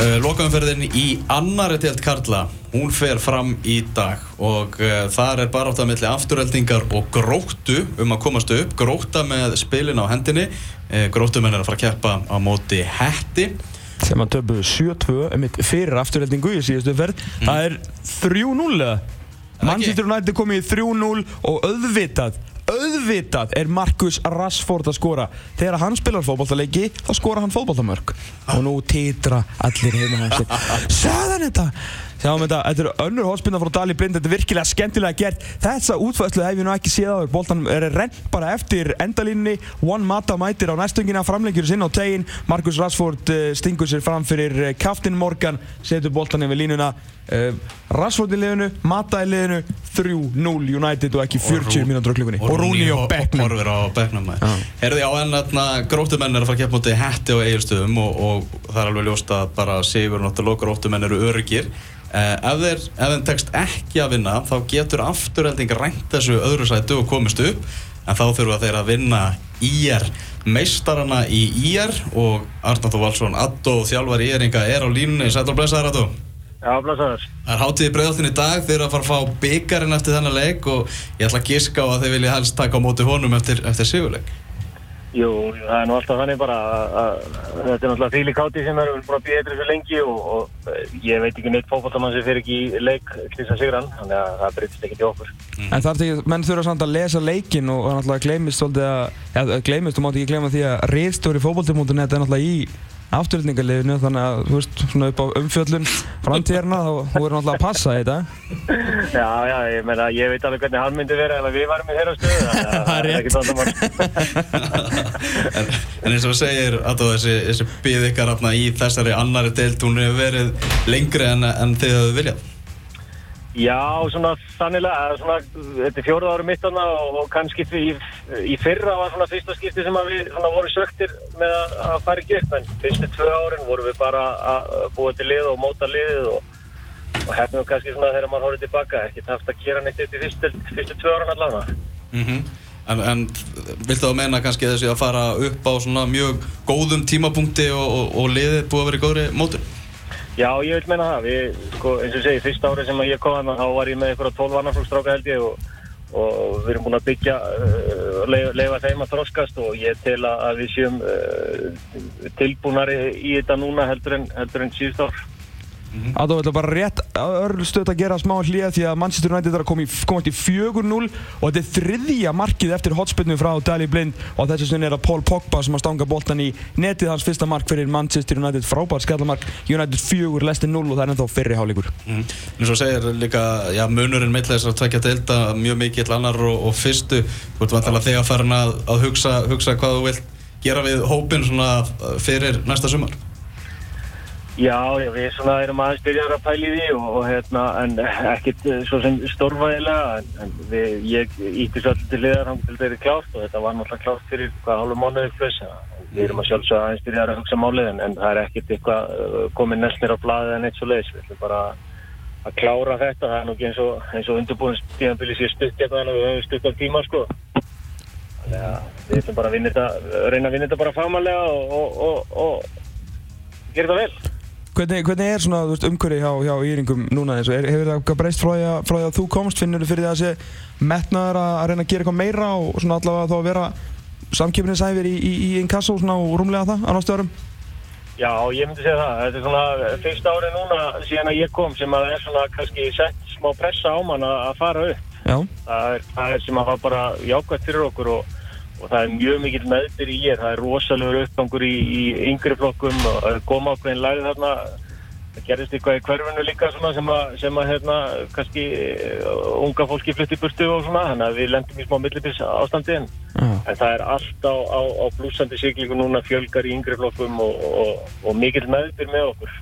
Uh, Lokaumferðin í annari deilt Karla, hún fer fram í dag og uh, þar er bara átt að milli afturöldingar og gróttu um að komast upp, gróta með spilin á hendinni, uh, gróttumenn er að fara að keppa á móti hætti sem að töpu 7-2 einmitt fyrir afturöldingu í síðustu ferð. Það er 3-0 eða? Manchester United komið í 3-0 og auðvitað auðvitað er Marcus Rashford að skora. Þegar hann spilar fótballtaleiki þá skora hann fótballtamörk og nú titra allir heima hans sagðan þetta Sjáum þetta, þetta er önnur hóspinna frá Dali Blind, þetta er virkilega skemmtilega gert. Þessa útfæðslu hef ég nú ekki séð áður. Bóltan er rent bara eftir endalínni. One Mata mætir á næstungina, framlengjur sinn á tegin. Marcus Rashford uh, stingur sér fram fyrir Kaftin Morgan, setur bóltan yfir línuna. Uh, Rashford í liðinu, Mata í liðinu, 3-0 United og ekki 40 mínútur á klukkunni. Og Rúni og Becknum. Og horfir á Becknum. Herði á enn að grótumenn er að fara að keppa mútið hætti og eigilstöðum og, og það er alveg ljóst að bara Sigur og grótumenn eru öryggir. Uh, ef þeir, ef þeim tekst ekki að vinna þá getur afturhelding rænt þessu öðru sætu og komist upp. En þá þurfa þeir að vinna IR meistarana í IR og Arnátt og Valsson, Addo og þjálfar í Eringa er á línunni, sættur og blessaður Addo. Já, blessaður. Það er hátíði bregðaltinn í dag, þeir eru að fara að fá byggarinn eftir þennan leik og ég ætla að giska á að þeir vilja helst taka á móti honum eftir, eftir sigurleik Jú, það er nú alltaf þannig bara að, þetta er náttúrulega fíli káti sem erum búin að býja eitthvað svo lengi og, og ég veit ekki neitt fókváltamann sem fyrir ekki í leik Kristján Sigrann, þannig að það breytist ekki til okkur. Mm. En er ekki, menn þurfa samt að lesa leikin og náttúrulega gleymist svolítið að, ja, gleymist, þú mátt ekki gleyma því að reyðstóri fókváltamótunni þetta er náttúrulega í afturöldingarliðinu þannig að þú veist svona upp á umfjöllun framtíðarna þá þú verður náttúrulega að passa þetta Já, já, ég meina ég veit alveg hvernig hann myndi vera ef við varum í þeirra stöðu þannig að það er ekki tónda mál en, en eins og segir að þessi, þessi byð ykkar í þessari annari deilt hún hefur verið lengri en, en þið hafðu viljað Já, svona sannilega, svona, þetta er fjóruð ári mitt og, og kannski því í, í fyrra var svona fyrsta skipti sem við svona, vorum söktir með að, að fara ekki upp en fyrstu tvö árin vorum við bara að búa til lið og móta liðið og, og hefnum kannski svona þegar maður horfið tilbaka, ekki tafst að gera neitt í fyrstu, fyrstu tvö árin allavega. Mm -hmm. En, en viltu þá meina kannski þessi að fara upp á svona mjög góðum tímapunkti og, og liðið búið að vera í góðri mótur? Já, ég vil meina það. Við, sko, eins og segi, fyrsta árið sem ég kom að þá var ég með eitthvað 12 annarflugstráka held ég og, og við erum búin að byggja, uh, leifa, leifa þeim að þroskast og ég tel að við séum uh, tilbúinari í þetta núna heldur en, heldur en síðust ár. Mm -hmm. Þetta er bara rétt örlstöðt að gera smá hlýja því að Manchester United er að koma í, koma í 4-0 og þetta er þriðja markið eftir hotspillinu frá Dali Blind og þessi stund er að Paul Pogba sem að stanga boltan í netið hans fyrsta mark fyrir Manchester United. Frábært skallamark. United 4, Leicester 0 og það er ennþá fyrri hálíkur mm. eins og segir líka já, munurinn mittlega þess að tvekja delta mjög mikill annar og, og fyrstu. Þú ert vantilega þegar farin að, að hugsa, hugsa hvað þú vilt gera við hópin fyrir næsta sumar Já, við svona erum aðeins byrjar að pæli því og, hérna, en ekkert eh, svo sem stórfæðilega, en, en við, ég ítti svo allir til liðar hann til þeirri klárt og þetta var náttúrulega klárt fyrir hvað hálfu mánuði pluss, við erum að sjálfsögja aðeins byrjar að hugsa málið, en, en það er ekkert eitthvað uh, komið nesnir á bladið en eitt svo leiðis, við ætlum bara að klára þetta, það er nú ekki eins og, og undirbúinstíðanbili sér stutt eitthvað en við höfum stutt á tíma sko. Að við ætlum bara að þetta, reyna að vinna þetta bara fagmannlega og, og, og gera þetta vel. Hvernig, hvernig er svona veist, umhverfi hjá, hjá Íringum núna eins og hefur það breyst frá því að, frá því að þú komst, finnur þú fyrir það að sé metnaður að, að reyna að gera eitthvað meira og svona allavega þá að vera samkjöfninsæfir í, í, í Inkasso svona og rúmlega það á nástu árum? Já, ég myndi segja það. Þetta er svona fyrsta ári núna síðan að ég kom sem að það er svona kannski sett smá pressa á mann að fara upp. Já. Það er, það er sem að hafa bara jákvæmt fyrir okkur og og það er mjög mikill meðbyr í ég það er rosalegur uppgangur í, í yngri flokkum. Og góma ákveðin lagið þarna. Það gerist eitthvað í hverfinu líka sem að, sem að hérna, kannski uh, unga fólki flytti burtu og svona. Þannig að við lendum í smá millibils ástandi en, en það er allt á, á, á blúsandi siglingu núna fjölgar í yngri flokkum og, og, og mikill meðbyr með okkur.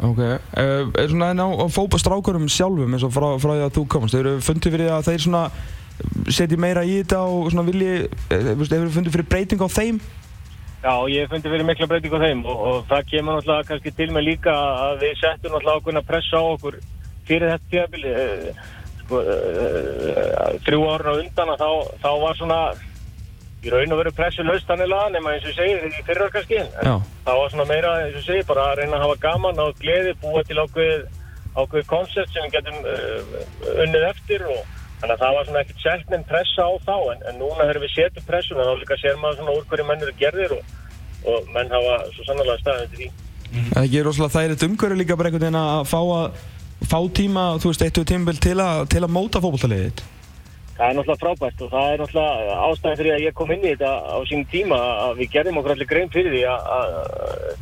Ok, uh, er svona enn á fópastrákurum sjálfum eins og frá, frá því að þú komast, þeir eru fundið fyrir að þeir svona setji meira í þetta og svona vilji, hefur þið fundið fyrir breyting á þeim? Já, ég hef fundið fyrir mikla breyting á þeim og, og það kemur náttúrulega kannski til með líka að við settum náttúrulega ákveðin að pressa á okkur fyrir þetta tíabili sko, þrjú ára undan að þá, þá var svona í raun og veru pressu laust þannig laga nema eins og segir í fyrra kannski það var svona meira eins og segir bara að reyna að hafa gaman og gleði búa til ákveð ákveð koncept sem við getum unnið eftir og þannig að það var svona ekkert sérkninn pressa á þá en, en núna þegar við setjum pressuna þá líka sér maður svona úr hverju menn eru gerðir og, og menn hafa svo sannlega staðið til því Það ekki er rosalega þægilegt umhverju líka bara einhvern veginn að fá að fá tíma, þú veist, eitt og tímabil til að til að móta fótballtaliðið þitt. Það er náttúrulega frábært og það er náttúrulega ástæðan fyrir að ég kom inn í þetta á sínum tíma að við gerðum okkur allir grein fyrir því að, að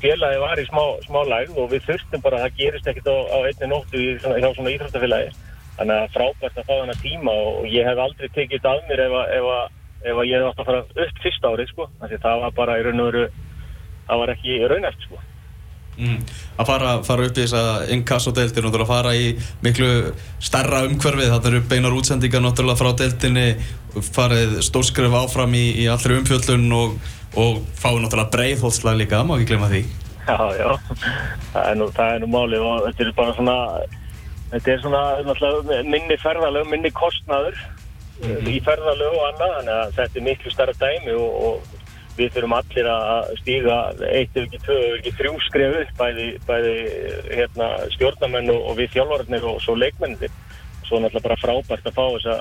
félagi var í smá, smá læg og við þurftum bara að það gerist ekkert á, á einni nóttu í svona, hjá svona íþróttafélagi. Þannig að frábært að fá þennan tíma og ég hef aldrei tekið að mér ef, að- ef, að- ef að ég hef átt að fara upp fyrsta árið sko. Þannig að það var bara í raun og veru, það var ekki raunæft sko. Mm. Að fara, fara upp í þessa inkasso-deildir og fara í miklu starra umhverfið, þetta eru beinar útsendingar náttúrulega frá deildinni, farið stórskrif áfram í, í allri umfjöllun og, og fáið náttúrulega breiðhólslag líka, má ekki glemma því. Já, já, það er nú, það er nú máli og þetta er bara svona, þetta er svona minni ferðalög, minni kostnaður í ferðalög og annað, þannig að þetta er miklu starra dæmi og, og við þurfum allir að stíga eitt ef ekki tvö, ef ekki þrjú skref upp, bæði, bæði hérna, stjórnamenn og, og við þjálfarnir og svo leikmennir. Svo er náttúrulega bara frábært að fá þess að,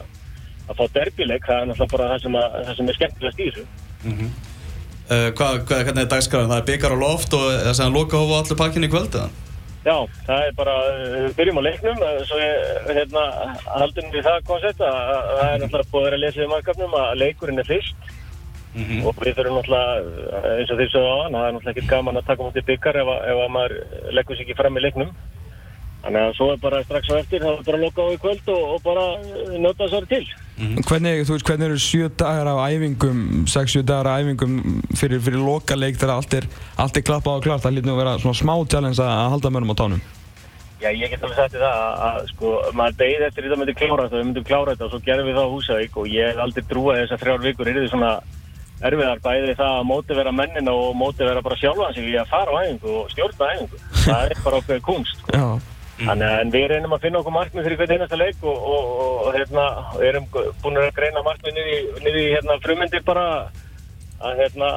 að fá derbileik, það er náttúrulega bara það sem, að, það sem er skemmtilegast í þessu. Uh, hvað, hvað, hvernig er dagskráðin? Það er byggar á loft og það er sem loka hófa allir pakkinni í kvöldu? Já, það er bara, uh, við byrjum á leiknum, uh, svo ég, hérna, haldum við það koncept að að það er náttúrulega búið að vera að lesa í markafnum að leikurinn er fyrst. Og við þurfum náttúrulega, uh, eins og því svo á hann, það er náttúrulega ekkert gaman að taka mútið byggar ef, ef að maður leggur sér ekki fram í leiknum. Þannig að svo er bara strax á eftir, það er bara að loka á í kvöld og, og bara uh, njóta þessari til. Hvernig, þú veist, hvernig eru sjö dagar af æfingum, sex, sjö dagar af æfingum fyrir, fyrir lokaleik þegar allt er, allt er klappað og klart, það lítið nú að vera svona smá challenge að að halda mönnum á tánum. Já, ég get alveg sagt þér það að, að sko, maður beigði eftir því að myndi klára þetta við myndum klára þetta og svo gerðum við það á Húsavík og ég hef aldrei trúið að þessar þrjár vikur eru svona erfiðar bæði við það að mótivera mennina og mótivera bara sjálfan sig í að fara á æfingu og stjórna æfingu. Það er bara okkur kunst. Sko. Þannig að við reynum að finna okkur markmið fyrir hvern einasta leik og, og, og, og hérna, erum búin að greina markmið niður í, hérna, frumundir bara að hérna,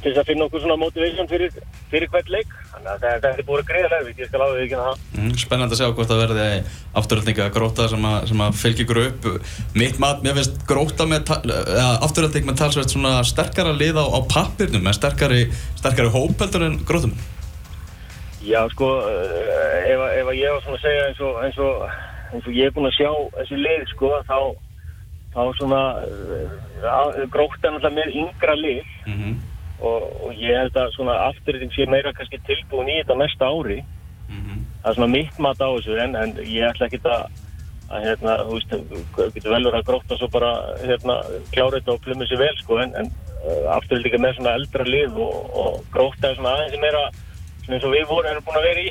til þess að finna okkur svona motivation fyrir, fyrir hvert leik. Þannig að þetta er búin að greiða lefið, ég skal áður ekki það. Mm, spennandi að sjá hvort það verði afturhaldninga gróta sem, að, sem að ykkur upp. Mitt mat, mér finnst gróta með, afturhaldning með talsveit svona sterkara lið á, á pappirnum, en sterkari, sterkari hópeldur en grótum. Já, sko, eh, ef, ef ég var svona að segja eins og, eins og, eins og ég er búinn að sjá þessi lið, sko, þá, þá svona, uh, grótt er náttúrulega með yngra lið Mm -hmm. og, og ég held að svona afturreiting sé meira kannski tilbúin í þetta næsta ári. Það er svona mitt mat á þessu, en, en ég ætla ekki að, að hérna, þú veist, getur vel verið að grótta svo bara, hérna, klára þetta og plumma sér vel, sko, en, en uh, afturreiting er með svona eldra lið og, og grótta er svona aðeins meira, svona eins og við vorum, erum búin að vera í.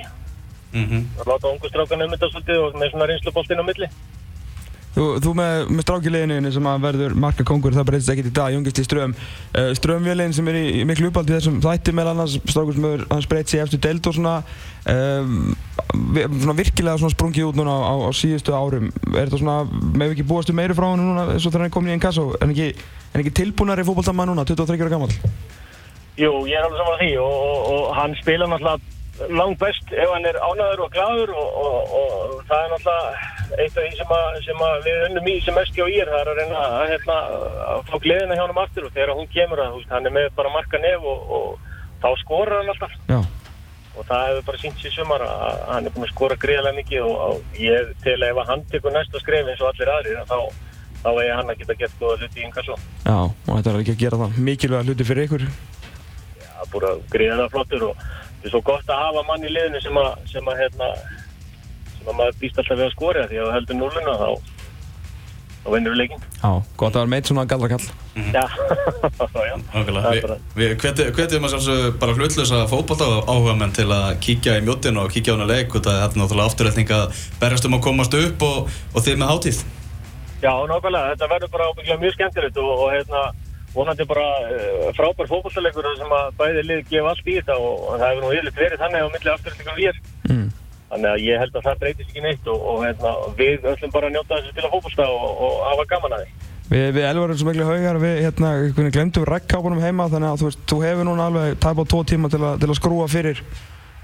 Mm -hmm. að láta ungu strákan um þetta svolítið og með svona reynsluboltinn á milli. Þú, þú með, með strákileginu sem að verður marka kongur, það breytist ekkert í dag, Jóngist í Ström. Uh, Strömvélinn sem er í, í miklu uppáldi þessum þætti meðal annars, strákur sem hefur hans breytist í eftir deild og svona, um, svona virkilega svona sprungið út núna á, á, síðustu árum. Er þetta svona, með ekki búastu meiri frá hann núna eins og þegar hann er komin í einn kasso, en ekki, ekki tilbúnari fótballtamaður núna, 23 ára gammal? Jú, ég er alveg saman því og, og, og hann spila náttúrulega langt best ef hann er ánæður og gladur og, og, og það er náttúrulega eitt af því sem, að, sem að við unnum í sem mest hjá ír, það er að reyna að, hérna, að fá gleðina hjá hann aftur og þegar hún kemur að, hann er með bara marka nef og, og þá skorar hann alltaf Já. og það hefur bara sínt sér sumar að hann er búin að skora greiðlega mikið og, og ég til ef að hann tekur næsta skref eins og allir aðrir að þá, þá eigi hann að geta gett góða hluti í yngasó. Já, og þetta er ekki að gera það mikilvæga hluti fyrir ykkur. Bara greiðlega flottur og það er svo gott að hafa mann í liðinu sem að, sem að, hérna, sem að maður býst alltaf við að skora því að heldur núluna þá, þá vinnur við leikinn. Já, gott að vera meitt svona gallakall. Já, já, er Vi, bara, við hvetjum að sjálfsögðu bara hlutlösa fótbolta áhuga menn til að kíkja í mjóttinu og kíkja á hana leik og það er náttúrulega afturhaldning að berjast um að komast upp og, og þið með hátíð. já, nákvæmlega, þetta verður bara mjög skemmtilegt og, og hérna, vonandi bara uh, frábær fótballtalegur sem að bæði lið gefa allt í þetta og, það hefur nú yfirleitt verið þannig á milli afturhaldingar ég. Mm. Þannig að ég held að það breytist ekki neitt og, og hérna, við ætlum bara að njóta þessu til að fótballsta og, og hafa gaman að því. Við, við elvarum svo miklu haugar, við hérna, glemtum við regnkápunum heima þannig að þú veist, þú hefur núna alveg tæp á tvo tíma til, a, til að skrúa fyrir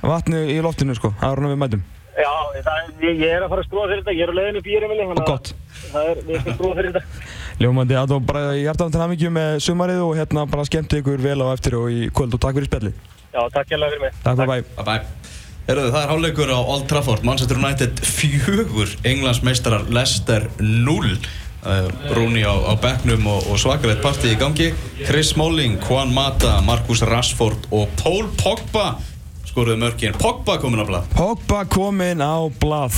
vatni í loftinu sko, en við mætum. Já, það, ég, ég er að fara að skrúa fyrir þetta, ég er á leiðinu upp í Írumili Og gott. Það er, við skal skrúa fyrir þetta Ljómandi, að þú bara hjartan til hamingjum með sumarið og hérna bara skemmtu ykkur vel á eftir og í kvöld og takk fyrir spjalli. Já, takk hjá fyrir mig Takk, bye bye. Bye bye. Herðu, það er hálfleikur á Old Trafford, Manchester United fjögur, Englands meistarar Leicester 0. Uh, Brúni á, á bekknum og, og svakalegt partí í gangi. Chris Smalling, Juan Mata, Marcus Rashford og Paul Pogba skoruðu mörkin. Pogba komin á blad. Pogba kominn á blað.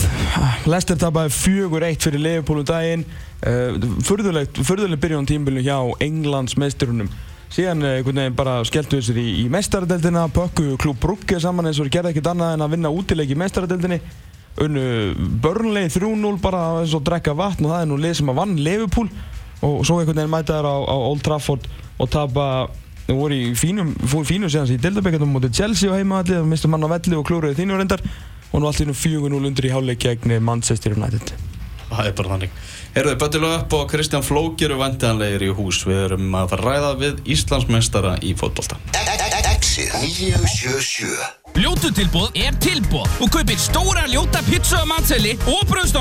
Leicester tapaði fjögur eitt fyrir Liverpool um daginn. Uh, furðulegt, furðulegt byrjun tímbilinu hjá Englands meisturunum. Síðan uh, einhvern veginn bara skelltu þessir í, í meistaradeldina, pökku klúb Brugge saman eins og gerði ekkert annað en að vinna útileik í meistaradeldinni. Unnu börnlegi 3-0 bara eins og drekka vatn og það er nú lið sem að vann Liverpool og svo einhvern veginn mæta þær á, á Old Trafford og tapa Þau voru í fínum, fóru fínum síðan í Dildabekkarnum mútið Chelsea á heimaðalli, það mistu mann á velli og klúruði þínu reyndar og nú allt í nú 4-0 undir í háleik gegn Manchester United. Það er bara þannig. Herðu, Böttilu upp og Kristján Flók eru vantiðanlegir í hús. Við erum að ræða við Íslandsmeistara í fótbolta. Exit 977 Ljótu tilbúð er tilbúð og kaupir stóra ljóta pizza á matselli og bröðstofn